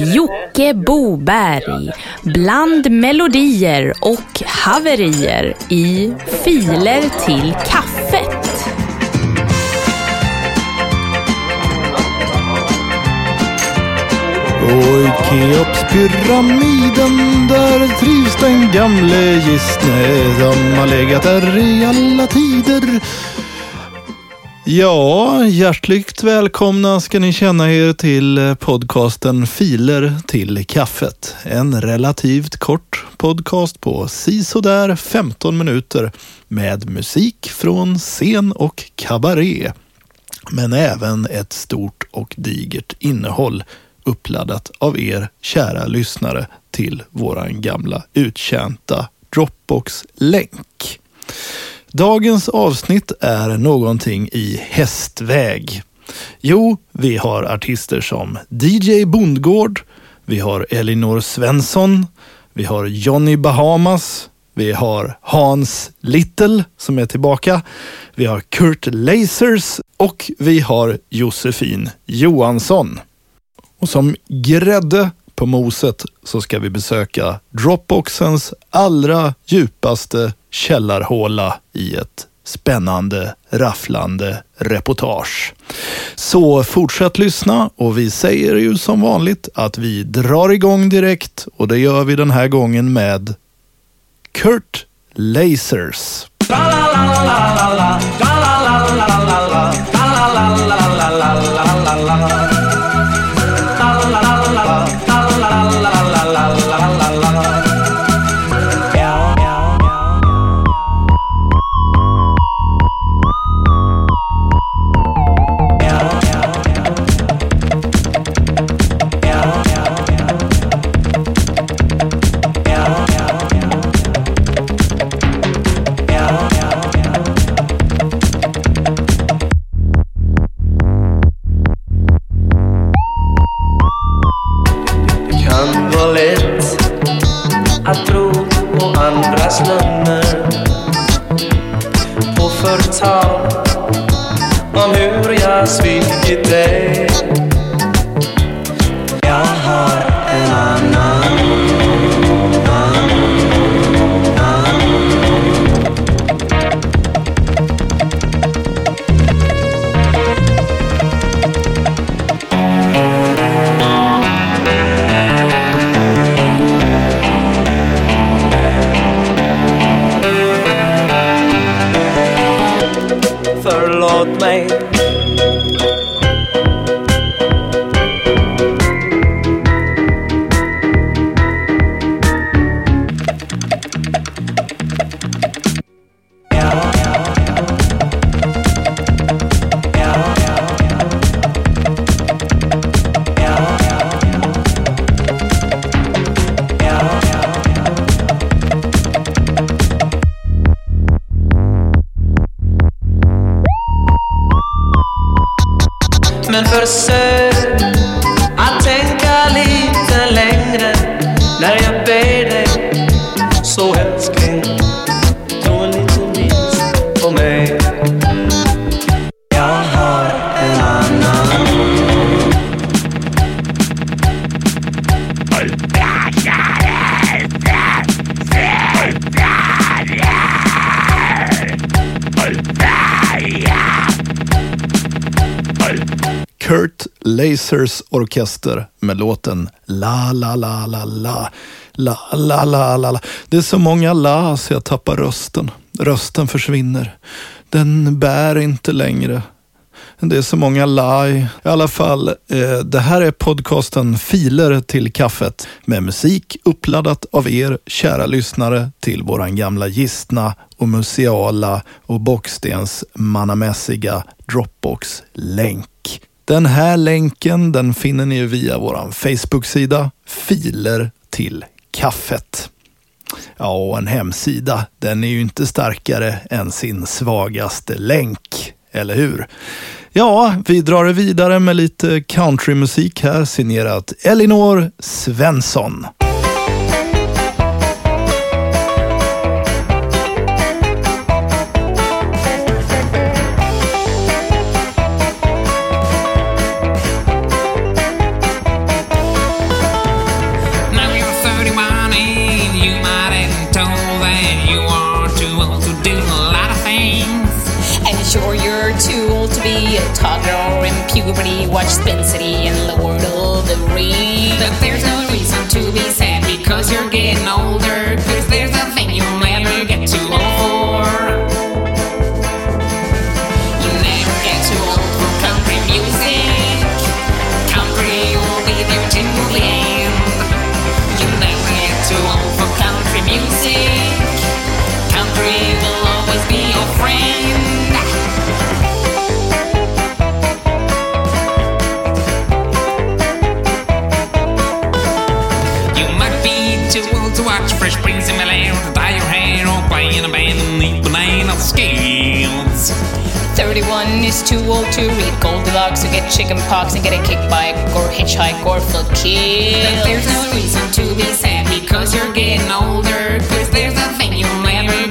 Jocke Boberg bland melodier och haverier i Filer till kaffet. Och i Keopspyramiden där trivs den gamle gissne som har legat där i alla tider. Ja, hjärtligt välkomna ska ni känna er till eh, podcasten Filer till kaffet. En relativt kort podcast på sisådär 15 minuter med musik från scen och kabaré. Men även ett stort och digert innehåll uppladdat av er kära lyssnare till våran gamla uttjänta Dropbox-länk. Dagens avsnitt är någonting i hästväg. Jo, vi har artister som DJ Bondgård, vi har Elinor Svensson, vi har Johnny Bahamas, vi har Hans Little som är tillbaka, vi har Kurt Lasers och vi har Josefin Johansson. Och som grädde på moset så ska vi besöka Dropboxens allra djupaste källarhåla i ett spännande, rafflande reportage. Så fortsätt lyssna och vi säger ju som vanligt att vi drar igång direkt och det gör vi den här gången med Kurt Lasers. Det Kurt Lasers orkester med låten La la la la la La la la la la. Det är så många la så jag tappar rösten. Rösten försvinner. Den bär inte längre. Det är så många la i i alla fall. Eh, det här är podcasten Filer till kaffet med musik uppladdat av er kära lyssnare till våran gamla gistna och museala och bockstensmannamässiga Dropbox-länk. Den här länken den finner ni via vår Facebook-sida Filer till kaffet. Ja, och en hemsida, den är ju inte starkare än sin svagaste länk, eller hur? Ja, vi drar det vidare med lite countrymusik här, signerat Elinor Svensson. Jeopardy, watch Spin City, and Lord of the Rings. But there's no reason to be sad because you're getting older. Too old oh to read Goldilocks or get chicken pox and get a kickback or hitchhike or flip kill. But there's no reason to be sad because you're getting older. Cause there's a thing you'll never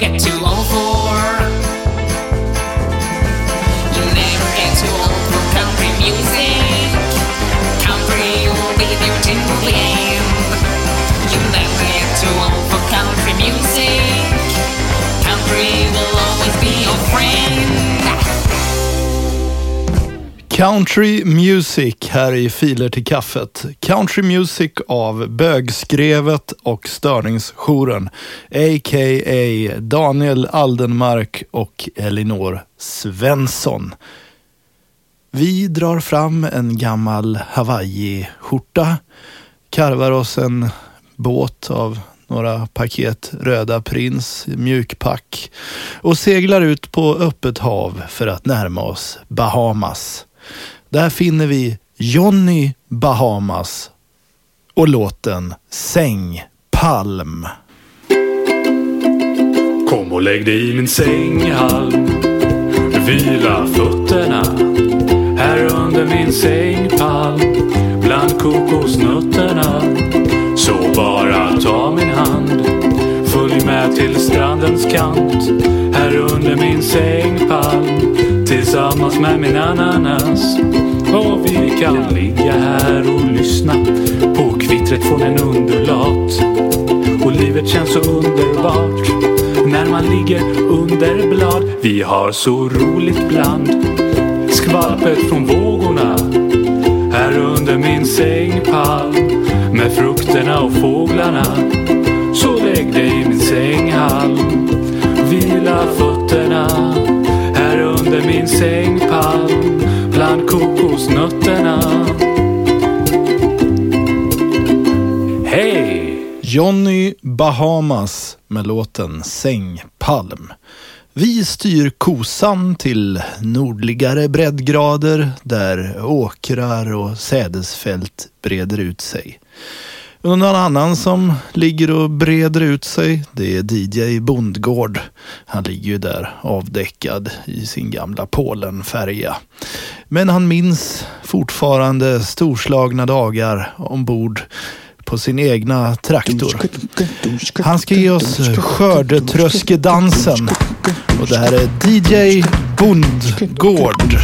Country Music här i Filer till kaffet. Country Music av Bögskrevet och Störningsjouren, a.k.a. Daniel Aldenmark och Elinor Svensson. Vi drar fram en gammal Hawaii-skjorta, karvar oss en båt av några paket Röda Prins mjukpack och seglar ut på öppet hav för att närma oss Bahamas. Där finner vi Johnny Bahamas och låten Säng Palm. Kom och lägg dig i min sänghalm Vila fötterna Här under min sängpalm Bland kokosnötterna Så bara ta min hand. Följ med till strandens kant Här under min sängpalm Tillsammans med min ananas Och vi kan ligga här och lyssna På kvittret från en underlat och livet känns så underbart när man ligger under blad. Vi har så roligt bland skvalpet från vågorna här under min sängpalm med frukterna och fåglarna. Så lägg dig i min sänghalm, vila fötterna under min sängpalm bland kokosnötterna. Hej! Johnny Bahamas med låten Sängpalm. Vi styr kosan till nordligare breddgrader där åkrar och sädesfält breder ut sig. Och någon annan som ligger och breder ut sig, det är DJ Bondgård. Han ligger ju där avdäckad i sin gamla Polenfärja. Men han minns fortfarande storslagna dagar ombord på sin egna traktor. Han ska ge oss skördetröskedansen. Och det här är DJ Bondgård.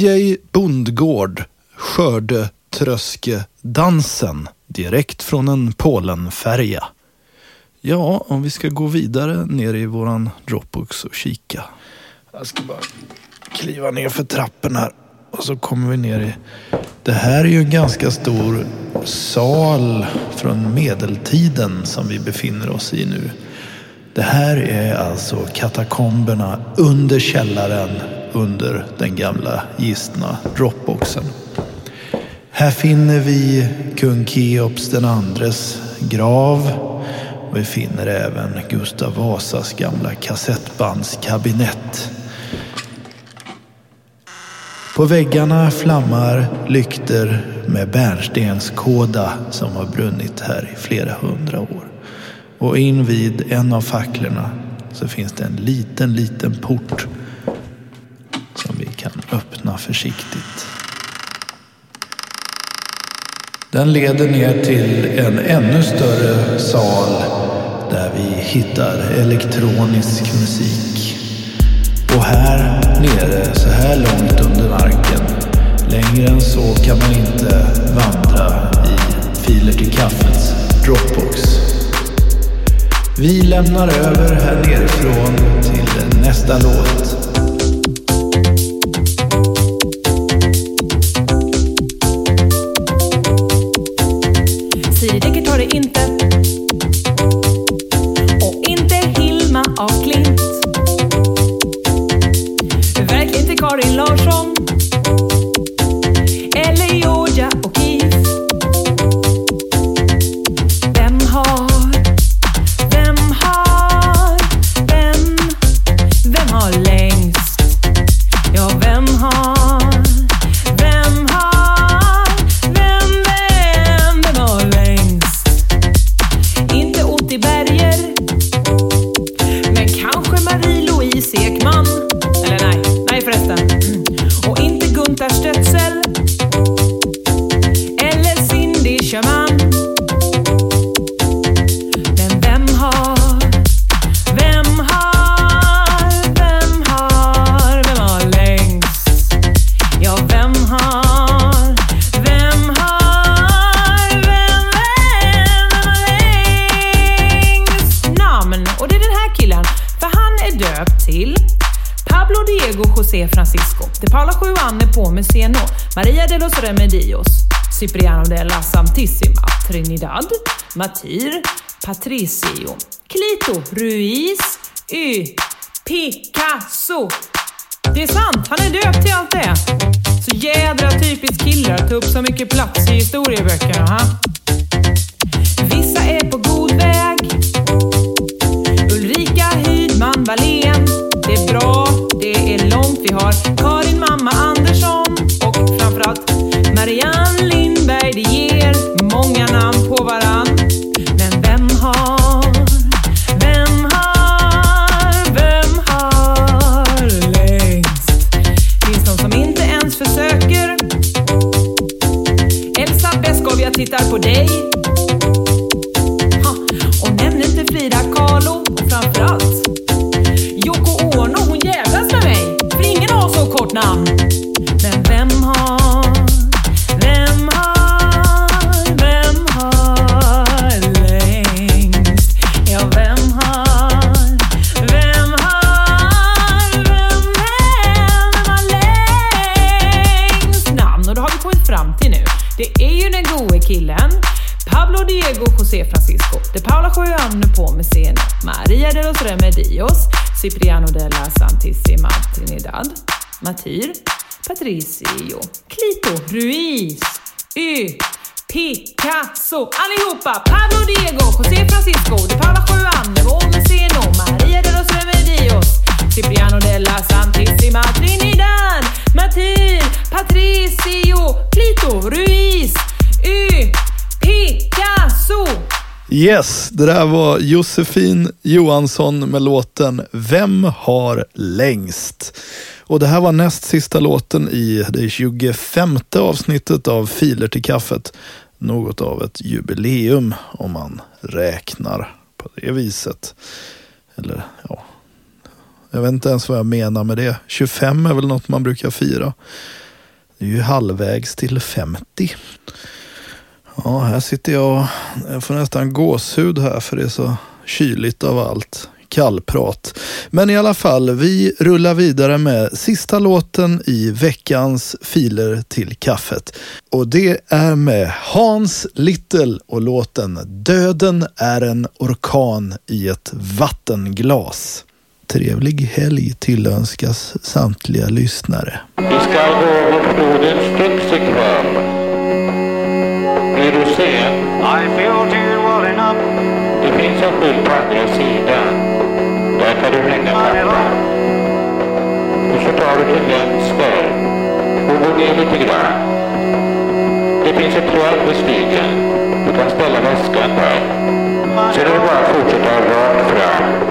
DJ Bondgård Skördetröskedansen direkt från en Polenfärja. Ja, om vi ska gå vidare ner i våran Dropbox och kika. Jag ska bara kliva ner för trappen här och så kommer vi ner i... Det här är ju en ganska stor sal från medeltiden som vi befinner oss i nu. Det här är alltså katakomberna under källaren under den gamla gistna dropboxen. Här finner vi kung Keops den andres grav och vi finner även Gustav Vasas gamla kassettbandskabinett. På väggarna flammar lykter med bärnstenskåda som har brunnit här i flera hundra år. Och invid en av facklorna så finns det en liten, liten port som vi kan öppna försiktigt. Den leder ner till en ännu större sal där vi hittar elektronisk musik. Och här nere, så här långt under marken, längre än så kan man inte vandra i Filer till kaffets Dropbox. Vi lämnar över här nerifrån till nästa låt. Francisco, de Paula på på Seno, Maria de los Remedios, Cipriano de la Santissima, Trinidad, Matir, Patricio, Clito, Ruiz, Y, Picasso, det är sant, han är döpt till allt det. Så jädra typiskt killar att ta upp så mycket plats i historieböckerna. Ha? Vissa är på god väg. Matyr, Patricio, Clito, Ruiz, Y, Picasso, allihopa! Pablo Diego, José Francisco, de Paula Juan på Maria de los Remedios, Cipriano de la Santissima Trinidad, Matir, Patricio, Clito, Ruiz, Y, Picasso! Yes, det där var Josefin Johansson med låten Vem har längst? Och det här var näst sista låten i det 25 avsnittet av Filer till kaffet. Något av ett jubileum om man räknar på det viset. Eller ja, Jag vet inte ens vad jag menar med det. 25 är väl något man brukar fira. Det är ju halvvägs till 50. Ja, här sitter jag. Jag får nästan gåshud här för det är så kyligt av allt kallprat. Men i alla fall, vi rullar vidare med sista låten i veckans filer till kaffet. Och det är med Hans Little och låten Döden är en orkan i ett vattenglas. Trevlig helg tillönskas samtliga lyssnare. Vi ska gå mot flodens Styx. Är du sen? I feel too well enough. Det finns en skylt på andra sidan. Där kan du hänga kappan. Och så tar du till vänster och går ner lite grann. Det finns ett träd vid stigen. Du kan ställa väskan där. Är det bara att fortsätta rakt fram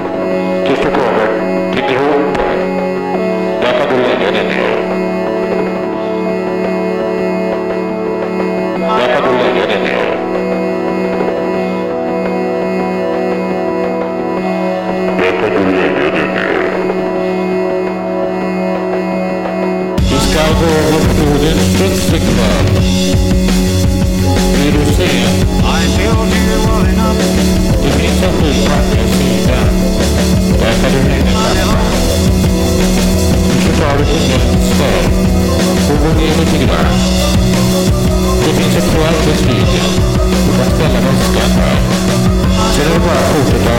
ner lite grann. Det finns ett träd vid stigen. Du kan ställa väskan där. Sen är det bara att